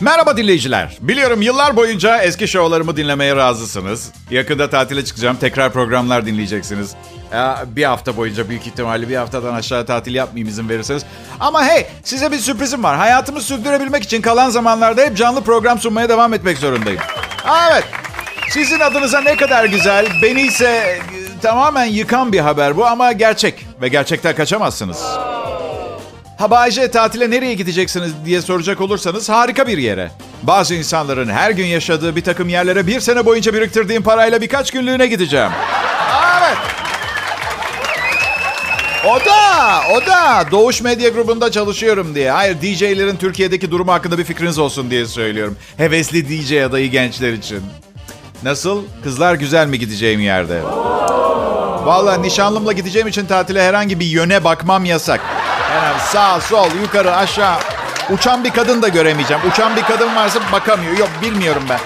Merhaba dinleyiciler. Biliyorum yıllar boyunca eski şovlarımı dinlemeye razısınız. Yakında tatile çıkacağım. Tekrar programlar dinleyeceksiniz. Ya, bir hafta boyunca büyük ihtimalle bir haftadan aşağı tatil yapmayayım izin verirseniz. Ama hey size bir sürprizim var. Hayatımı sürdürebilmek için kalan zamanlarda hep canlı program sunmaya devam etmek zorundayım. Evet. Sizin adınıza ne kadar güzel, beni ise e, tamamen yıkan bir haber bu ama gerçek. Ve gerçekten kaçamazsınız. Ha Bayce tatile nereye gideceksiniz diye soracak olursanız harika bir yere. Bazı insanların her gün yaşadığı bir takım yerlere bir sene boyunca biriktirdiğim parayla birkaç günlüğüne gideceğim. Evet. O da, o da Doğuş Medya Grubu'nda çalışıyorum diye. Hayır DJ'lerin Türkiye'deki durumu hakkında bir fikriniz olsun diye söylüyorum. Hevesli DJ adayı gençler için. Nasıl? Kızlar güzel mi gideceğim yerde? Vallahi nişanlımla gideceğim için tatile herhangi bir yöne bakmam yasak. Yani sağ, sol, yukarı, aşağı. Uçan bir kadın da göremeyeceğim. Uçan bir kadın varsa bakamıyor. Yok bilmiyorum ben.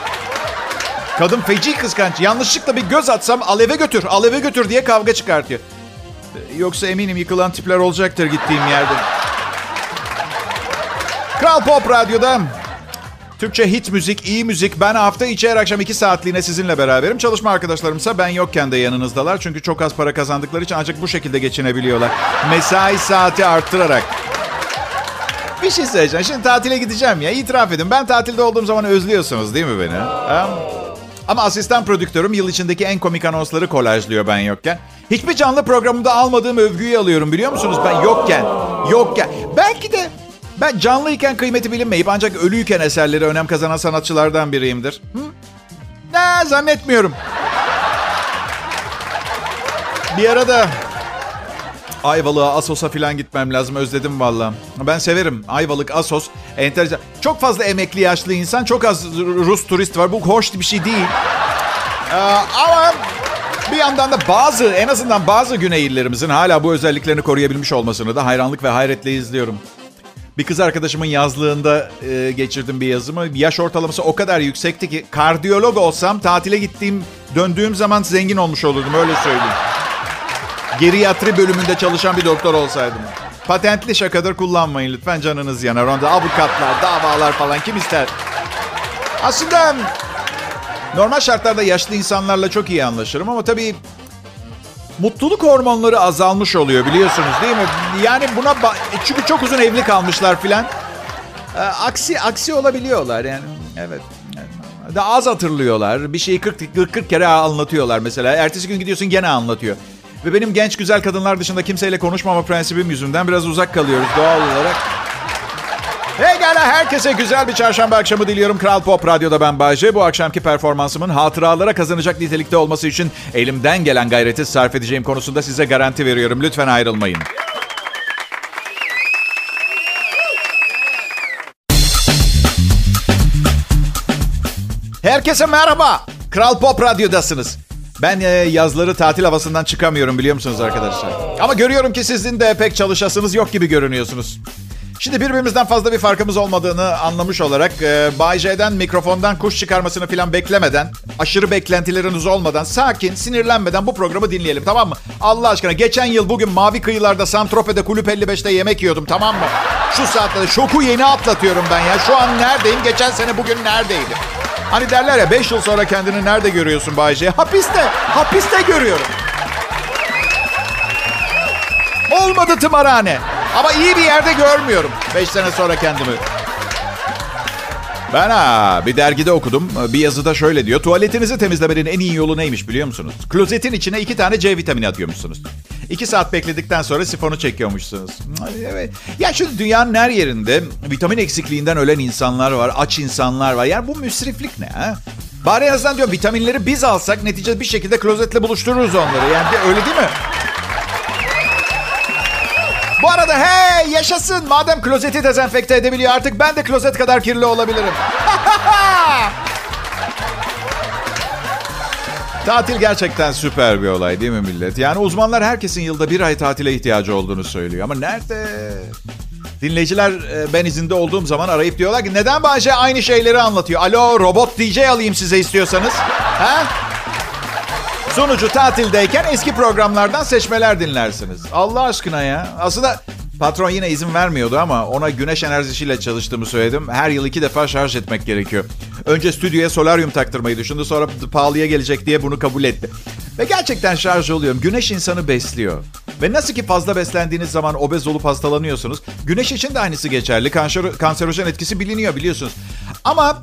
Kadın feci kıskanç. Yanlışlıkla bir göz atsam aleve götür, aleve götür diye kavga çıkartıyor. Yoksa eminim yıkılan tipler olacaktır gittiğim yerde. Kral Pop Radyo'da Türkçe hit müzik, iyi müzik. Ben hafta içi her akşam iki saatliğine sizinle beraberim. Çalışma arkadaşlarımsa ben yokken de yanınızdalar. Çünkü çok az para kazandıkları için ancak bu şekilde geçinebiliyorlar. Mesai saati arttırarak. Bir şey söyleyeceğim. Şimdi tatile gideceğim ya. İtiraf edin. Ben tatilde olduğum zaman özlüyorsunuz değil mi beni? Ha? Ama asistan prodüktörüm yıl içindeki en komik anonsları kolajlıyor ben yokken. Hiçbir canlı programımda almadığım övgüyü alıyorum biliyor musunuz? Ben yokken. Yokken. Belki de ben canlıyken kıymeti bilinmeyip ancak ölüyken eserleri önem kazanan sanatçılardan biriyimdir. Ne zannetmiyorum. Bir arada Ayvalık'a, Asos'a falan gitmem lazım. Özledim valla. Ben severim. Ayvalık, Asos. Enteresan. Çok fazla emekli yaşlı insan, çok az Rus turist var. Bu hoş bir şey değil. Ee, ama bir yandan da bazı, en azından bazı güney illerimizin hala bu özelliklerini koruyabilmiş olmasını da hayranlık ve hayretle izliyorum. Bir kız arkadaşımın yazlığında e, geçirdim bir yazımı. Yaş ortalaması o kadar yüksekti ki kardiyolog olsam tatile gittiğim, döndüğüm zaman zengin olmuş olurdum öyle söyleyeyim. Geriatri bölümünde çalışan bir doktor olsaydım. Patentli şakadır kullanmayın lütfen canınız yanar. Onda avukatlar, davalar falan kim ister? Aslında normal şartlarda yaşlı insanlarla çok iyi anlaşırım ama tabii mutluluk hormonları azalmış oluyor biliyorsunuz değil mi? Yani buna çünkü çok uzun evli kalmışlar filan. Ee, aksi aksi olabiliyorlar yani. Evet. Daha az hatırlıyorlar. Bir şeyi 40, 40, 40 kere anlatıyorlar mesela. Ertesi gün gidiyorsun gene anlatıyor. Ve benim genç güzel kadınlar dışında kimseyle konuşmama prensibim yüzünden biraz uzak kalıyoruz doğal olarak. Pekala herkese güzel bir çarşamba akşamı diliyorum. Kral Pop Radyo'da ben Bayce. Bu akşamki performansımın hatıralara kazanacak nitelikte olması için elimden gelen gayreti sarf edeceğim konusunda size garanti veriyorum. Lütfen ayrılmayın. Herkese merhaba. Kral Pop Radyo'dasınız. Ben e, yazları tatil havasından çıkamıyorum biliyor musunuz arkadaşlar? Ama görüyorum ki sizin de pek çalışasınız yok gibi görünüyorsunuz. Şimdi birbirimizden fazla bir farkımız olmadığını anlamış olarak e, Bay J'den mikrofondan kuş çıkarmasını falan beklemeden, aşırı beklentileriniz olmadan, sakin, sinirlenmeden bu programı dinleyelim tamam mı? Allah aşkına geçen yıl bugün Mavi Kıyılar'da Santrope'de Kulüp 55'te yemek yiyordum tamam mı? Şu saatte şoku yeni atlatıyorum ben ya. Şu an neredeyim? Geçen sene bugün neredeydim? Hani derler ya 5 yıl sonra kendini nerede görüyorsun Bay J? Hapiste. Hapiste görüyorum. Olmadı tımarhane. Ama iyi bir yerde görmüyorum. 5 sene sonra kendimi. Ben ha bir dergide okudum. Bir yazıda şöyle diyor. Tuvaletinizi temizlemenin en iyi yolu neymiş biliyor musunuz? Klozetin içine iki tane C vitamini atıyormuşsunuz. İki saat bekledikten sonra sifonu çekiyormuşsunuz. Evet. Ya şu dünyanın her yerinde vitamin eksikliğinden ölen insanlar var. Aç insanlar var. Yani bu müsriflik ne ha? Bari en azından diyorum vitaminleri biz alsak neticede bir şekilde klozetle buluştururuz onları. Yani öyle değil mi? Bu arada hey yaşasın. Madem klozeti dezenfekte edebiliyor artık ben de klozet kadar kirli olabilirim. Tatil gerçekten süper bir olay değil mi millet? Yani uzmanlar herkesin yılda bir ay tatile ihtiyacı olduğunu söylüyor. Ama nerede? Dinleyiciler e, ben izinde olduğum zaman arayıp diyorlar ki neden Bayce aynı şeyleri anlatıyor? Alo robot DJ alayım size istiyorsanız. Ha? Sonucu tatildeyken eski programlardan seçmeler dinlersiniz. Allah aşkına ya. Aslında Patron yine izin vermiyordu ama ona güneş enerjisiyle çalıştığımı söyledim. Her yıl iki defa şarj etmek gerekiyor. Önce stüdyoya solaryum taktırmayı düşündü. Sonra pahalıya gelecek diye bunu kabul etti. Ve gerçekten şarj oluyorum. Güneş insanı besliyor. Ve nasıl ki fazla beslendiğiniz zaman obez olup hastalanıyorsunuz. Güneş için de aynısı geçerli. Kanser, kanserojen etkisi biliniyor biliyorsunuz. Ama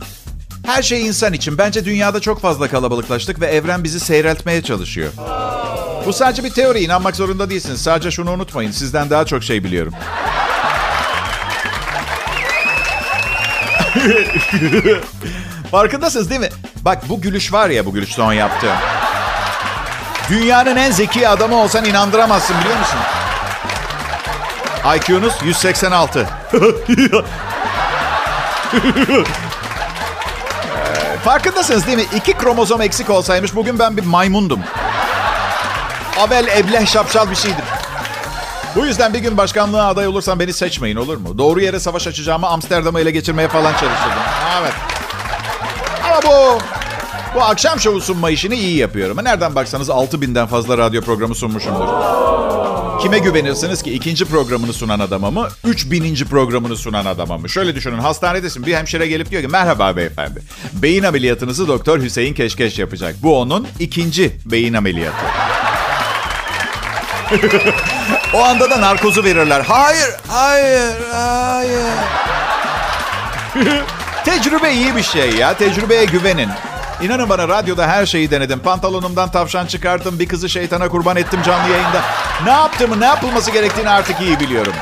her şey insan için. Bence dünyada çok fazla kalabalıklaştık ve evren bizi seyreltmeye çalışıyor. Bu sadece bir teori. inanmak zorunda değilsiniz. Sadece şunu unutmayın. Sizden daha çok şey biliyorum. Farkındasınız değil mi? Bak bu gülüş var ya bu gülüş son yaptığım. Dünyanın en zeki adamı olsan inandıramazsın biliyor musun? IQ'nuz 186. Farkındasınız değil mi? İki kromozom eksik olsaymış bugün ben bir maymundum. Abel ebleh şapşal bir şeydim. Bu yüzden bir gün başkanlığa aday olursam beni seçmeyin olur mu? Doğru yere savaş açacağımı Amsterdam'ı ele geçirmeye falan çalışırdım. Evet. Ama bu bu akşam şovu sunma işini iyi yapıyorum. Nereden baksanız 6000'den fazla radyo programı sunmuşumdur. Kime güvenirsiniz ki? ikinci programını sunan adama mı? 3000. programını sunan adama mı? Şöyle düşünün hastanedesin bir hemşire gelip diyor ki merhaba beyefendi. Beyin ameliyatınızı Doktor Hüseyin Keşkeş yapacak. Bu onun ikinci beyin ameliyatı. o anda da narkozu verirler. Hayır, hayır, hayır. Tecrübe iyi bir şey ya. Tecrübeye güvenin. İnanın bana radyoda her şeyi denedim. Pantolonumdan tavşan çıkarttım. Bir kızı şeytana kurban ettim canlı yayında. Ne yaptığımı, ne yapılması gerektiğini artık iyi biliyorum.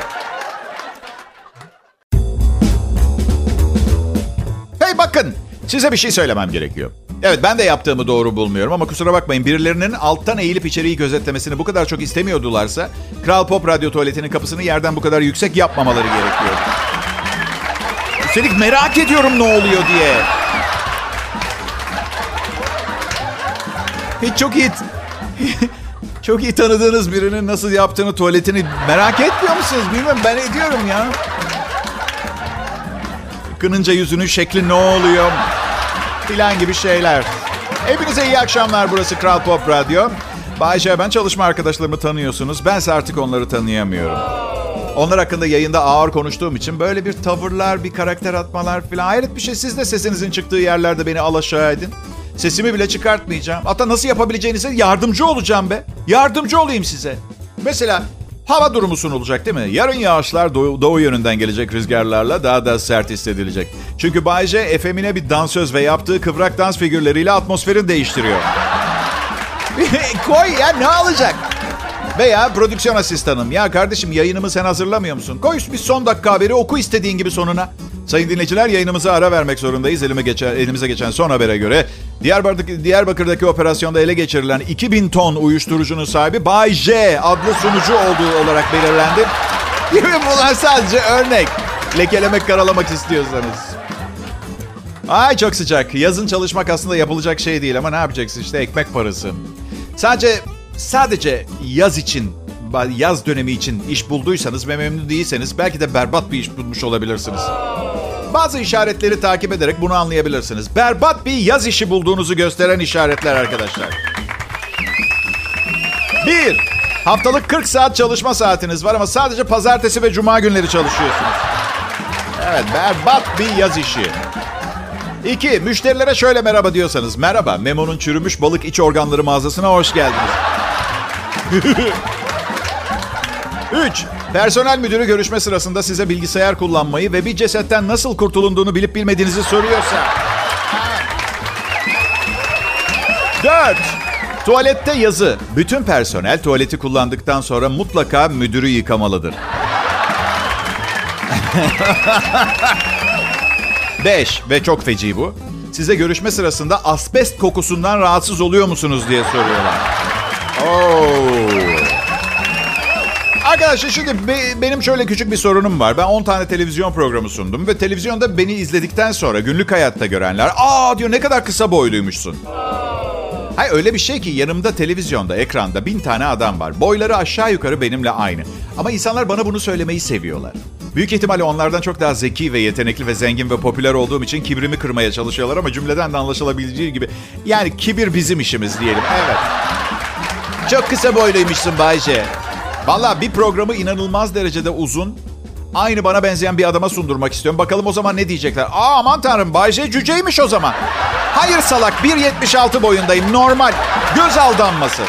Hey bakın, size bir şey söylemem gerekiyor. Evet ben de yaptığımı doğru bulmuyorum ama kusura bakmayın birilerinin alttan eğilip içeriği gözetlemesini bu kadar çok istemiyordularsa Kral Pop Radyo tuvaletinin kapısını yerden bu kadar yüksek yapmamaları gerekiyor. Üstelik merak ediyorum ne oluyor diye. Çok iyi çok iyi tanıdığınız birinin nasıl yaptığını tuvaletini merak etmiyor musunuz? Bilmiyorum ben ediyorum ya. Kınınca yüzünün şekli ne oluyor? Filan gibi şeyler. Hepinize iyi akşamlar. Burası Kral Pop Radyo. Bayce ben çalışma arkadaşlarımı tanıyorsunuz. Bense artık onları tanıyamıyorum. Onlar hakkında yayında ağır konuştuğum için böyle bir tavırlar, bir karakter atmalar falan. Hayret bir şey siz de sesinizin çıktığı yerlerde beni alaşağı edin. Sesimi bile çıkartmayacağım. Hatta nasıl yapabileceğinize yardımcı olacağım be. Yardımcı olayım size. Mesela hava durumu sunulacak değil mi? Yarın yağışlar doğu, doğu yönünden gelecek rüzgarlarla daha da sert hissedilecek. Çünkü Bay J efemine bir dansöz ve yaptığı kıvrak dans figürleriyle atmosferi değiştiriyor. Koy ya ne alacak? Veya prodüksiyon asistanım. Ya kardeşim yayınımı sen hazırlamıyor musun? Koy bir son dakika haberi oku istediğin gibi sonuna. Sayın dinleyiciler yayınımıza ara vermek zorundayız. Elime geçen, elimize geçen son habere göre Diyarbakır'daki, Diyarbakır'daki operasyonda ele geçirilen 2000 ton uyuşturucunun sahibi Bay J adlı sunucu olduğu olarak belirlendi. Bunlar sadece örnek. Lekelemek, karalamak istiyorsanız. Ay çok sıcak. Yazın çalışmak aslında yapılacak şey değil ama ne yapacaksın işte ekmek parası. Sadece sadece yaz için yaz dönemi için iş bulduysanız ve memnun değilseniz belki de berbat bir iş bulmuş olabilirsiniz. Bazı işaretleri takip ederek bunu anlayabilirsiniz. Berbat bir yaz işi bulduğunuzu gösteren işaretler arkadaşlar. Bir, haftalık 40 saat çalışma saatiniz var ama sadece pazartesi ve cuma günleri çalışıyorsunuz. Evet, berbat bir yaz işi. İki, müşterilere şöyle merhaba diyorsanız. Merhaba, Memo'nun çürümüş balık iç organları mağazasına hoş geldiniz. Üç, personel müdürü görüşme sırasında size bilgisayar kullanmayı ve bir cesetten nasıl kurtulunduğunu bilip bilmediğinizi soruyorsa. Dört, tuvalette yazı. Bütün personel tuvaleti kullandıktan sonra mutlaka müdürü yıkamalıdır. Beş, ve çok feci bu. Size görüşme sırasında asbest kokusundan rahatsız oluyor musunuz diye soruyorlar. Oh. Arkadaşlar şimdi be, benim şöyle küçük bir sorunum var. Ben 10 tane televizyon programı sundum ve televizyonda beni izledikten sonra günlük hayatta görenler ''Aa'' diyor ne kadar kısa boyluymuşsun. Hayır öyle bir şey ki yanımda televizyonda, ekranda bin tane adam var. Boyları aşağı yukarı benimle aynı. Ama insanlar bana bunu söylemeyi seviyorlar. Büyük ihtimalle onlardan çok daha zeki ve yetenekli ve zengin ve popüler olduğum için kibrimi kırmaya çalışıyorlar ama cümleden de anlaşılabileceği gibi. Yani kibir bizim işimiz diyelim. Evet. Çok kısa boyluymuşsun Bayce. Valla bir programı inanılmaz derecede uzun. Aynı bana benzeyen bir adama sundurmak istiyorum. Bakalım o zaman ne diyecekler. Aa aman tanrım Bay J cüceymiş o zaman. Hayır salak 1.76 boyundayım normal. Göz aldanması.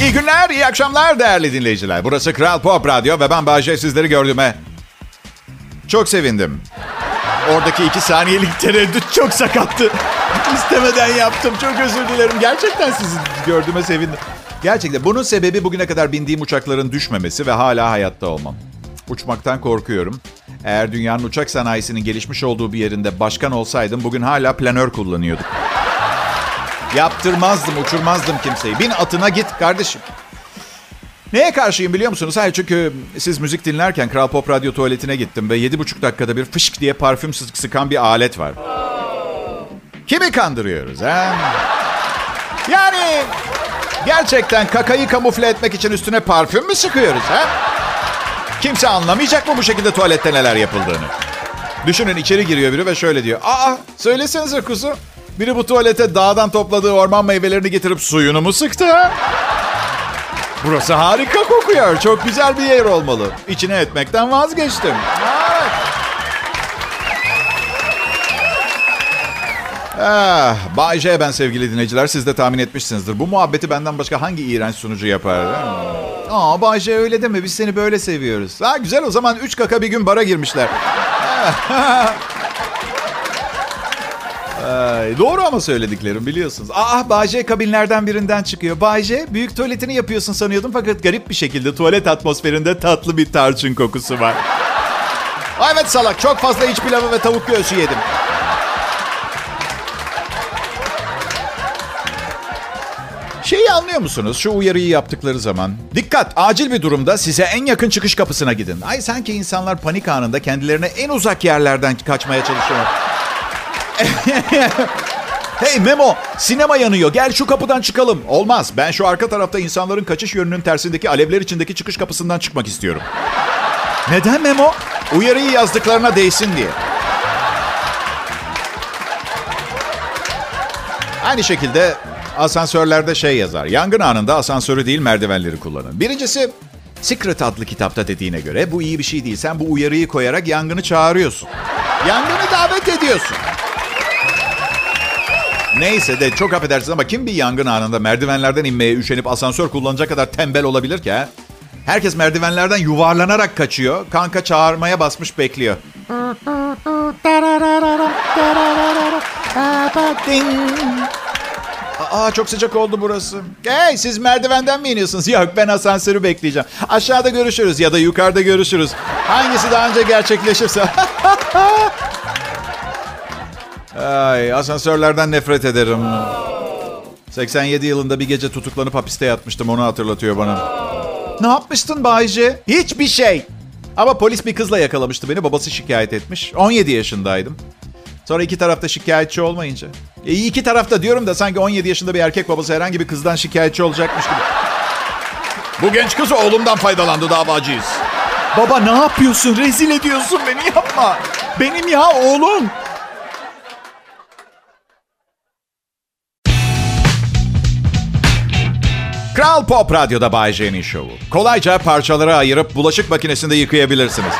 İyi günler, iyi akşamlar değerli dinleyiciler. Burası Kral Pop Radyo ve ben Bayce sizleri gördüğüme çok sevindim. Oradaki iki saniyelik tereddüt çok sakattı. İstemeden yaptım. Çok özür dilerim. Gerçekten sizi gördüğüme sevindim. Gerçekten bunun sebebi bugüne kadar bindiğim uçakların düşmemesi ve hala hayatta olmam. Uçmaktan korkuyorum. Eğer dünyanın uçak sanayisinin gelişmiş olduğu bir yerinde başkan olsaydım bugün hala planör kullanıyordum. Yaptırmazdım, uçurmazdım kimseyi. Bin atına git kardeşim. Neye karşıyım biliyor musunuz? Hayır çünkü siz müzik dinlerken Kral Pop Radyo tuvaletine gittim ve 7,5 dakikada bir fışk diye parfüm sıkan bir alet var. Kimi kandırıyoruz ha? Yani gerçekten kakayı kamufle etmek için üstüne parfüm mü sıkıyoruz ha? Kimse anlamayacak mı bu şekilde tuvalette neler yapıldığını? Düşünün içeri giriyor biri ve şöyle diyor. Aa söylesenize kuzu. Biri bu tuvalete dağdan topladığı orman meyvelerini getirip suyunu mu sıktı ha? Burası harika kokuyor. Çok güzel bir yer olmalı. İçine etmekten vazgeçtim. Evet. Ah, Bay J ben sevgili dinleyiciler. Siz de tahmin etmişsinizdir. Bu muhabbeti benden başka hangi iğrenç sunucu yapar? Aa Bay J öyle deme. Biz seni böyle seviyoruz. Ha güzel o zaman üç kaka bir gün bara girmişler. Ay, doğru ama söylediklerim biliyorsunuz. Aa Bayce kabinlerden birinden çıkıyor. Bayce büyük tuvaletini yapıyorsun sanıyordum fakat garip bir şekilde tuvalet atmosferinde tatlı bir tarçın kokusu var. Ay evet salak çok fazla iç pilavı ve tavuk göğsü yedim. Şeyi anlıyor musunuz? Şu uyarıyı yaptıkları zaman. Dikkat! Acil bir durumda size en yakın çıkış kapısına gidin. Ay sanki insanlar panik anında kendilerine en uzak yerlerden kaçmaya çalışıyorlar. hey Memo, sinema yanıyor. Gel şu kapıdan çıkalım. Olmaz. Ben şu arka tarafta insanların kaçış yönünün tersindeki alevler içindeki çıkış kapısından çıkmak istiyorum. Neden Memo? Uyarıyı yazdıklarına değsin diye. Aynı şekilde asansörlerde şey yazar. Yangın anında asansörü değil merdivenleri kullanın. Birincisi Secret adlı kitapta dediğine göre bu iyi bir şey değil. Sen bu uyarıyı koyarak yangını çağırıyorsun. Yangını davet ediyorsun. Neyse de çok affedersiniz ama kim bir yangın anında merdivenlerden inmeye üşenip asansör kullanacak kadar tembel olabilir ki ha? Herkes merdivenlerden yuvarlanarak kaçıyor. Kanka çağırmaya basmış bekliyor. Aa çok sıcak oldu burası. Hey siz merdivenden mi iniyorsunuz? Yok ben asansörü bekleyeceğim. Aşağıda görüşürüz ya da yukarıda görüşürüz. Hangisi daha önce gerçekleşirse. Ay, asansörlerden nefret ederim. 87 yılında bir gece tutuklanıp hapiste yatmıştım. Onu hatırlatıyor bana. Ne yapmıştın Bayce? Hiçbir şey. Ama polis bir kızla yakalamıştı beni. Babası şikayet etmiş. 17 yaşındaydım. Sonra iki tarafta şikayetçi olmayınca. E, iki tarafta diyorum da sanki 17 yaşında bir erkek babası herhangi bir kızdan şikayetçi olacakmış gibi. Bu genç kız oğlumdan faydalandı davacıyız. Baba ne yapıyorsun? Rezil ediyorsun beni yapma. Benim ya oğlum. Kral Pop Radyo'da Bay J'nin şovu. Kolayca parçalara ayırıp bulaşık makinesinde yıkayabilirsiniz.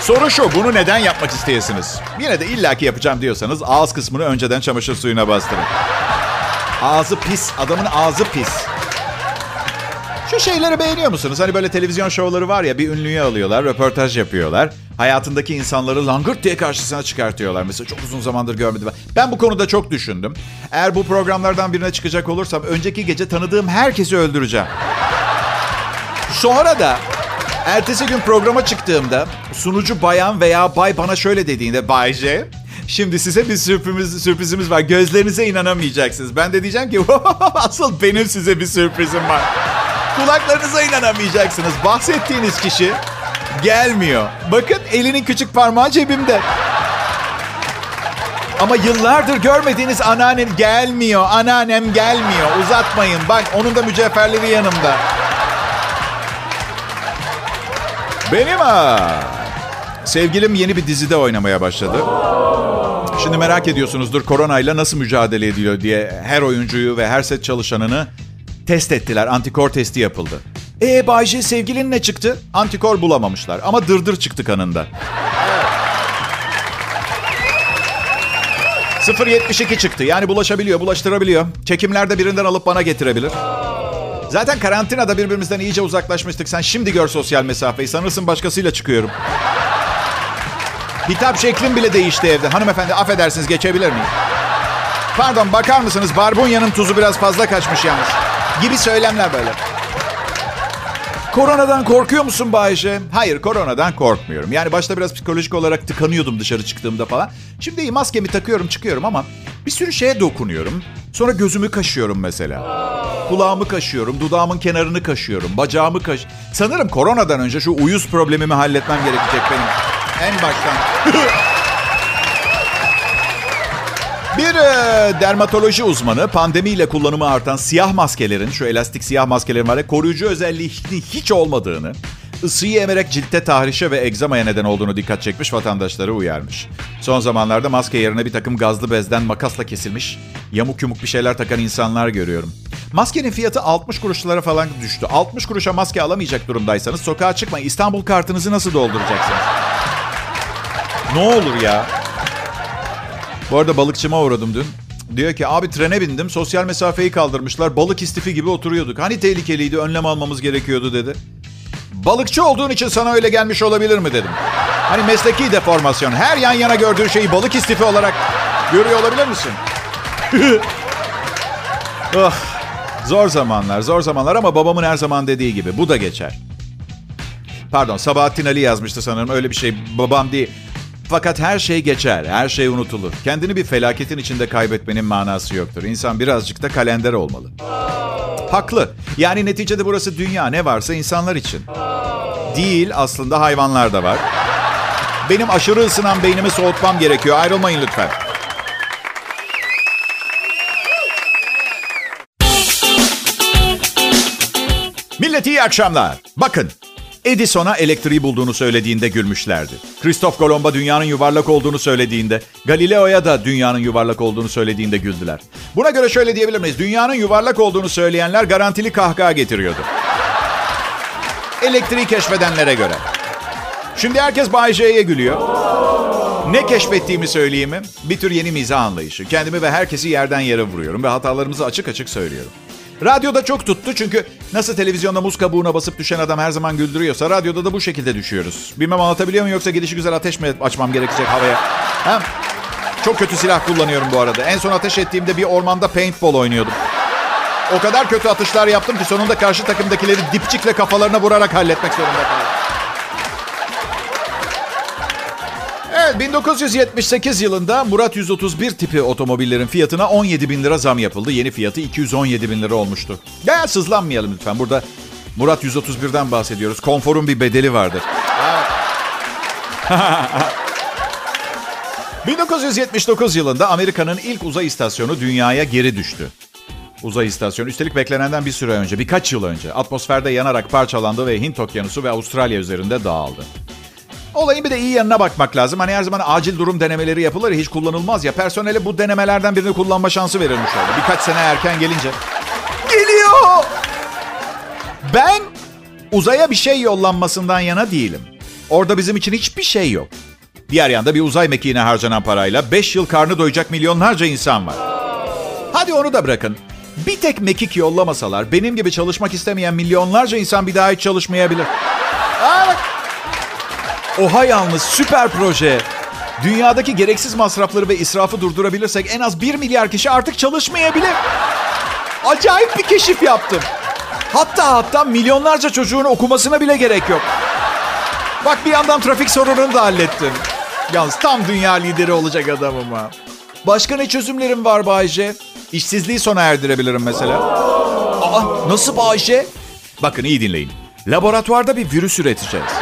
Soru şu, bunu neden yapmak isteyesiniz? Yine de illaki yapacağım diyorsanız ağız kısmını önceden çamaşır suyuna bastırın. Ağzı pis, adamın ağzı pis. Şu şeyleri beğeniyor musunuz? Hani böyle televizyon şovları var ya bir ünlüyü alıyorlar, röportaj yapıyorlar. Hayatındaki insanları langırt diye karşısına çıkartıyorlar. Mesela çok uzun zamandır görmedim. Ben bu konuda çok düşündüm. Eğer bu programlardan birine çıkacak olursam önceki gece tanıdığım herkesi öldüreceğim. Sonra da ertesi gün programa çıktığımda sunucu bayan veya bay bana şöyle dediğinde Bay J, Şimdi size bir sürprizimiz, sürprizimiz var. Gözlerinize inanamayacaksınız. Ben de diyeceğim ki asıl benim size bir sürprizim var. Kulaklarınıza inanamayacaksınız. Bahsettiğiniz kişi gelmiyor. Bakın elinin küçük parmağı cebimde. Ama yıllardır görmediğiniz anneannem gelmiyor. Anneannem gelmiyor. Uzatmayın. Bak onun da mücevherleri yanımda. Benim ha. Sevgilim yeni bir dizide oynamaya başladı. Şimdi merak ediyorsunuzdur koronayla nasıl mücadele ediliyor diye her oyuncuyu ve her set çalışanını test ettiler. Antikor testi yapıldı. E Bayce sevgilin ne çıktı? Antikor bulamamışlar ama dırdır çıktı kanında. 0.72 çıktı. Yani bulaşabiliyor, bulaştırabiliyor. Çekimlerde birinden alıp bana getirebilir. Zaten karantinada birbirimizden iyice uzaklaşmıştık. Sen şimdi gör sosyal mesafeyi. Sanırsın başkasıyla çıkıyorum. Hitap şeklim bile değişti evde. Hanımefendi affedersiniz geçebilir miyim? Pardon bakar mısınız? Barbunya'nın tuzu biraz fazla kaçmış yalnız. Gibi söylemler böyle. Koronadan korkuyor musun Bayşe? Hayır koronadan korkmuyorum. Yani başta biraz psikolojik olarak tıkanıyordum dışarı çıktığımda falan. Şimdi iyi maskemi takıyorum çıkıyorum ama bir sürü şeye dokunuyorum. Sonra gözümü kaşıyorum mesela. Kulağımı kaşıyorum, dudağımın kenarını kaşıyorum, bacağımı kaş... Sanırım koronadan önce şu uyuz problemimi halletmem gerekecek benim. En baştan. Bir e, dermatoloji uzmanı pandemiyle kullanımı artan siyah maskelerin, şu elastik siyah maskelerin var ya, koruyucu özelliği hiç olmadığını, ısıyı emerek ciltte tahrişe ve egzamaya neden olduğunu dikkat çekmiş vatandaşları uyarmış. Son zamanlarda maske yerine bir takım gazlı bezden makasla kesilmiş, yamuk yumuk bir şeyler takan insanlar görüyorum. Maskenin fiyatı 60 kuruşlara falan düştü. 60 kuruşa maske alamayacak durumdaysanız sokağa çıkmayın. İstanbul kartınızı nasıl dolduracaksınız? Ne olur ya. Bu arada balıkçıma uğradım dün. Diyor ki abi trene bindim sosyal mesafeyi kaldırmışlar. Balık istifi gibi oturuyorduk. Hani tehlikeliydi önlem almamız gerekiyordu dedi. Balıkçı olduğun için sana öyle gelmiş olabilir mi dedim. Hani mesleki deformasyon. Her yan yana gördüğün şeyi balık istifi olarak görüyor olabilir misin? oh, zor zamanlar, zor zamanlar ama babamın her zaman dediği gibi bu da geçer. Pardon, Sabahattin Ali yazmıştı sanırım. Öyle bir şey babam değil. Fakat her şey geçer, her şey unutulur. Kendini bir felaketin içinde kaybetmenin manası yoktur. İnsan birazcık da kalender olmalı. Haklı. Yani neticede burası dünya ne varsa insanlar için. Değil aslında hayvanlar da var. Benim aşırı ısınan beynimi soğutmam gerekiyor. Ayrılmayın lütfen. Millet iyi akşamlar. Bakın Edison'a elektriği bulduğunu söylediğinde gülmüşlerdi. Kristof Kolomba dünyanın yuvarlak olduğunu söylediğinde, Galileo'ya da dünyanın yuvarlak olduğunu söylediğinde güldüler. Buna göre şöyle diyebilir miyiz? Dünyanın yuvarlak olduğunu söyleyenler garantili kahkaha getiriyordu. Elektriği keşfedenlere göre. Şimdi herkes Bay J'ye gülüyor. Ne keşfettiğimi söyleyeyim mi? Bir tür yeni mizah anlayışı. Kendimi ve herkesi yerden yere vuruyorum ve hatalarımızı açık açık söylüyorum. Radyoda çok tuttu çünkü nasıl televizyonda muz kabuğuna basıp düşen adam her zaman güldürüyorsa radyoda da bu şekilde düşüyoruz. Bilmem anlatabiliyor muyum yoksa gelişi güzel ateş mi açmam gerekecek havaya? Ha? Çok kötü silah kullanıyorum bu arada. En son ateş ettiğimde bir ormanda paintball oynuyordum. O kadar kötü atışlar yaptım ki sonunda karşı takımdakileri dipçikle kafalarına vurarak halletmek zorunda kaldım. Evet 1978 yılında Murat 131 tipi otomobillerin fiyatına 17 bin lira zam yapıldı. Yeni fiyatı 217 bin lira olmuştu. Ya sızlanmayalım lütfen. Burada Murat 131'den bahsediyoruz. Konforun bir bedeli vardır. 1979 yılında Amerika'nın ilk uzay istasyonu dünyaya geri düştü. Uzay istasyonu üstelik beklenenden bir süre önce, birkaç yıl önce atmosferde yanarak parçalandı ve Hint Okyanusu ve Avustralya üzerinde dağıldı. Olayın bir de iyi yanına bakmak lazım. Hani her zaman acil durum denemeleri yapılır ya hiç kullanılmaz ya. Personele bu denemelerden birini kullanma şansı verilmiş oldu. Birkaç sene erken gelince. Geliyor! Ben uzaya bir şey yollanmasından yana değilim. Orada bizim için hiçbir şey yok. Diğer yanda bir uzay mekiğine harcanan parayla 5 yıl karnı doyacak milyonlarca insan var. Hadi onu da bırakın. Bir tek mekik yollamasalar benim gibi çalışmak istemeyen milyonlarca insan bir daha hiç çalışmayabilir. Aa, bak. Oha yalnız süper proje. Dünyadaki gereksiz masrafları ve israfı durdurabilirsek en az 1 milyar kişi artık çalışmayabilir. Acayip bir keşif yaptım. Hatta hatta milyonlarca çocuğun okumasına bile gerek yok. Bak bir yandan trafik sorununu da hallettim. Yalnız tam dünya lideri olacak adamım ha. Başka ne çözümlerim var Bayce? İşsizliği sona erdirebilirim mesela. Aa, nasıl Bayce? Bakın iyi dinleyin. Laboratuvarda bir virüs üreteceğiz.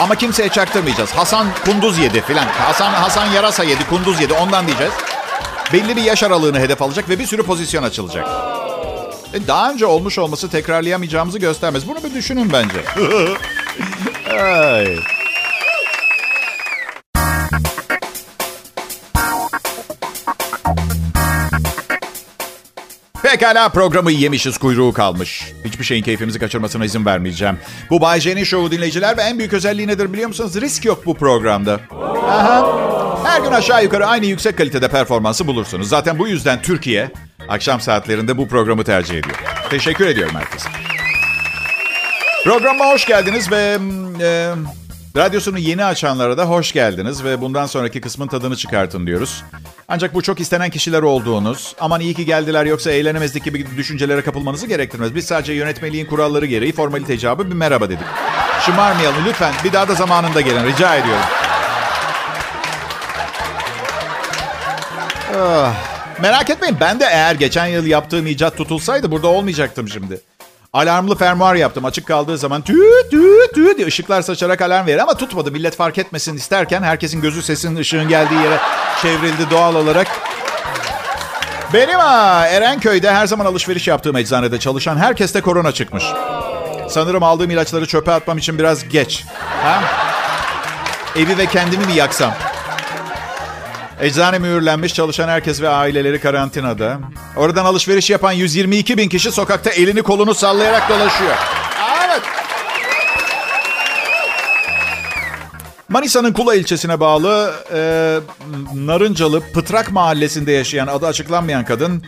Ama kimseye çaktırmayacağız. Hasan kunduz yedi filan. Hasan Hasan yarasa yedi, kunduz yedi. Ondan diyeceğiz. Belli bir yaş aralığını hedef alacak ve bir sürü pozisyon açılacak. E daha önce olmuş olması tekrarlayamayacağımızı göstermez. Bunu bir düşünün bence. Ay. Pekala programı yemişiz kuyruğu kalmış. Hiçbir şeyin keyfimizi kaçırmasına izin vermeyeceğim. Bu Bay J'nin şovu dinleyiciler ve en büyük özelliği nedir biliyor musunuz? Risk yok bu programda. Aha. Her gün aşağı yukarı aynı yüksek kalitede performansı bulursunuz. Zaten bu yüzden Türkiye akşam saatlerinde bu programı tercih ediyor. Teşekkür ediyorum herkese. Programa hoş geldiniz ve e, radyosunu yeni açanlara da hoş geldiniz ve bundan sonraki kısmın tadını çıkartın diyoruz. Ancak bu çok istenen kişiler olduğunuz, aman iyi ki geldiler yoksa eğlenemezdik gibi düşüncelere kapılmanızı gerektirmez. Biz sadece yönetmeliğin kuralları gereği formalite icabı bir merhaba dedik. Şımarmayalım lütfen. Bir daha da zamanında gelin rica ediyorum. Ah, merak etmeyin ben de eğer geçen yıl yaptığım icat tutulsaydı burada olmayacaktım şimdi. Alarmlı fermuar yaptım. Açık kaldığı zaman tü tü tü diye ışıklar saçarak alarm verir ama tutmadı. Millet fark etmesin isterken herkesin gözü sesinin ışığın geldiği yere çevrildi doğal olarak. Benim ha Erenköy'de her zaman alışveriş yaptığım eczanede çalışan herkeste korona çıkmış. Sanırım aldığım ilaçları çöpe atmam için biraz geç. Ha? Evi ve kendimi mi yaksam? Eczane mühürlenmiş çalışan herkes ve aileleri karantinada. Oradan alışveriş yapan 122 bin kişi sokakta elini kolunu sallayarak dolaşıyor. Evet. Manisa'nın Kula ilçesine bağlı e, Narıncalı Pıtrak mahallesinde yaşayan adı açıklanmayan kadın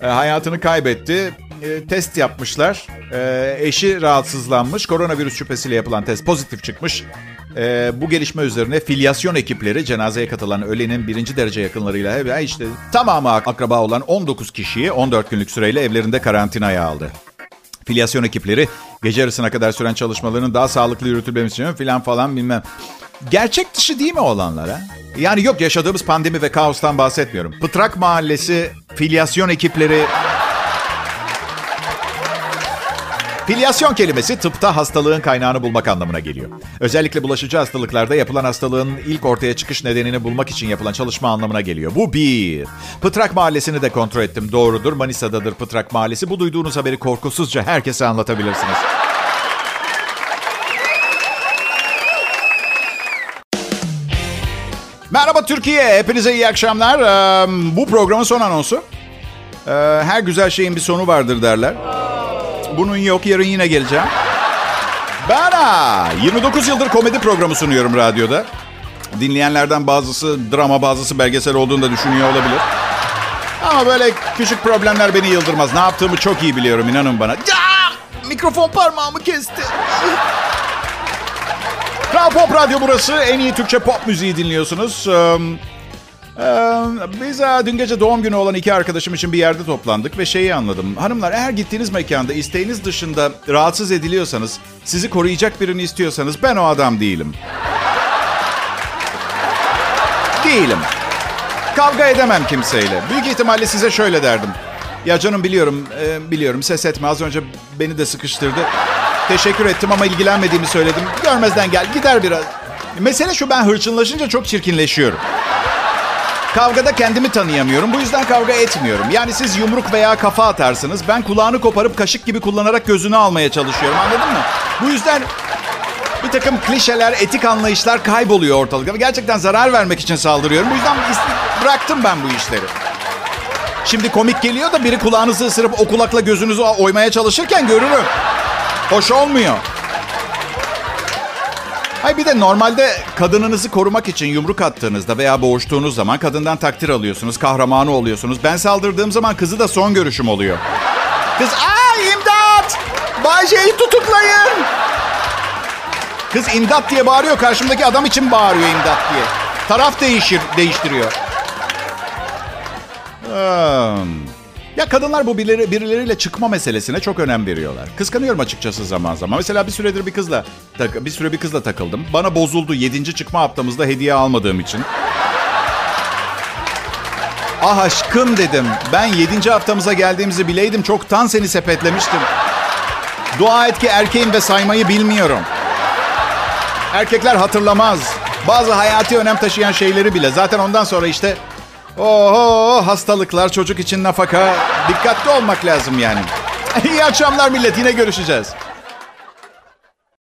e, hayatını kaybetti. E, test yapmışlar. E, eşi rahatsızlanmış. Koronavirüs şüphesiyle yapılan test pozitif çıkmış. E, bu gelişme üzerine filyasyon ekipleri cenazeye katılan ölenin birinci derece yakınlarıyla işte tamamı akraba olan 19 kişiyi 14 günlük süreyle evlerinde karantinaya aldı. Filyasyon ekipleri gece yarısına kadar süren çalışmaların daha sağlıklı yürütülmesi için filan falan bilmem. Gerçek dışı değil mi olanlar ha? Yani yok yaşadığımız pandemi ve kaostan bahsetmiyorum. Pıtrak Mahallesi filyasyon ekipleri Filyasyon kelimesi tıpta hastalığın kaynağını bulmak anlamına geliyor. Özellikle bulaşıcı hastalıklarda yapılan hastalığın ilk ortaya çıkış nedenini bulmak için yapılan çalışma anlamına geliyor. Bu bir. Pıtrak Mahallesi'ni de kontrol ettim. Doğrudur. Manisa'dadır Pıtrak Mahallesi. Bu duyduğunuz haberi korkusuzca herkese anlatabilirsiniz. Merhaba Türkiye. Hepinize iyi akşamlar. Bu programın son anonsu. Her güzel şeyin bir sonu vardır derler. Bunun yok. Yarın yine geleceğim. Ben ha, 29 yıldır komedi programı sunuyorum radyoda. Dinleyenlerden bazısı drama, bazısı belgesel olduğunu da düşünüyor olabilir. Ama böyle küçük problemler beni yıldırmaz. Ne yaptığımı çok iyi biliyorum inanın bana. Ya! Mikrofon parmağımı kesti. Kral Pop Radyo burası. En iyi Türkçe pop müziği dinliyorsunuz. Ee, biz dün gece doğum günü olan iki arkadaşım için bir yerde toplandık ve şeyi anladım. Hanımlar eğer gittiğiniz mekanda isteğiniz dışında rahatsız ediliyorsanız, sizi koruyacak birini istiyorsanız ben o adam değilim. değilim. Kavga edemem kimseyle. Büyük ihtimalle size şöyle derdim. Ya canım biliyorum, e, biliyorum ses etme. Az önce beni de sıkıştırdı. Teşekkür ettim ama ilgilenmediğimi söyledim. Görmezden gel, gider biraz. Mesele şu ben hırçınlaşınca çok çirkinleşiyorum. Kavgada kendimi tanıyamıyorum. Bu yüzden kavga etmiyorum. Yani siz yumruk veya kafa atarsınız. Ben kulağını koparıp kaşık gibi kullanarak gözünü almaya çalışıyorum. Anladın mı? Bu yüzden bir takım klişeler, etik anlayışlar kayboluyor ortalıkta. Gerçekten zarar vermek için saldırıyorum. Bu yüzden bıraktım ben bu işleri. Şimdi komik geliyor da biri kulağınızı ısırıp o kulakla gözünüzü oymaya çalışırken görürüm. Hoş olmuyor. Hay bir de normalde kadınınızı korumak için yumruk attığınızda veya boğuştuğunuz zaman kadından takdir alıyorsunuz, kahramanı oluyorsunuz. Ben saldırdığım zaman kızı da son görüşüm oluyor. Kız aa imdat! Bayce'yi tutuklayın! Kız imdat diye bağırıyor. Karşımdaki adam için bağırıyor imdat diye. Taraf değişir, değiştiriyor. Hmm. Ya kadınlar bu birileri, birileriyle çıkma meselesine çok önem veriyorlar. Kıskanıyorum açıkçası zaman zaman. Mesela bir süredir bir kızla bir süre bir kızla takıldım. Bana bozuldu 7. çıkma haftamızda hediye almadığım için. Ah aşkım dedim. Ben 7. haftamıza geldiğimizi bileydim çoktan seni sepetlemiştim. Dua et ki erkeğim ve saymayı bilmiyorum. Erkekler hatırlamaz. Bazı hayati önem taşıyan şeyleri bile. Zaten ondan sonra işte Oho hastalıklar çocuk için nafaka. Dikkatli olmak lazım yani. İyi akşamlar millet yine görüşeceğiz.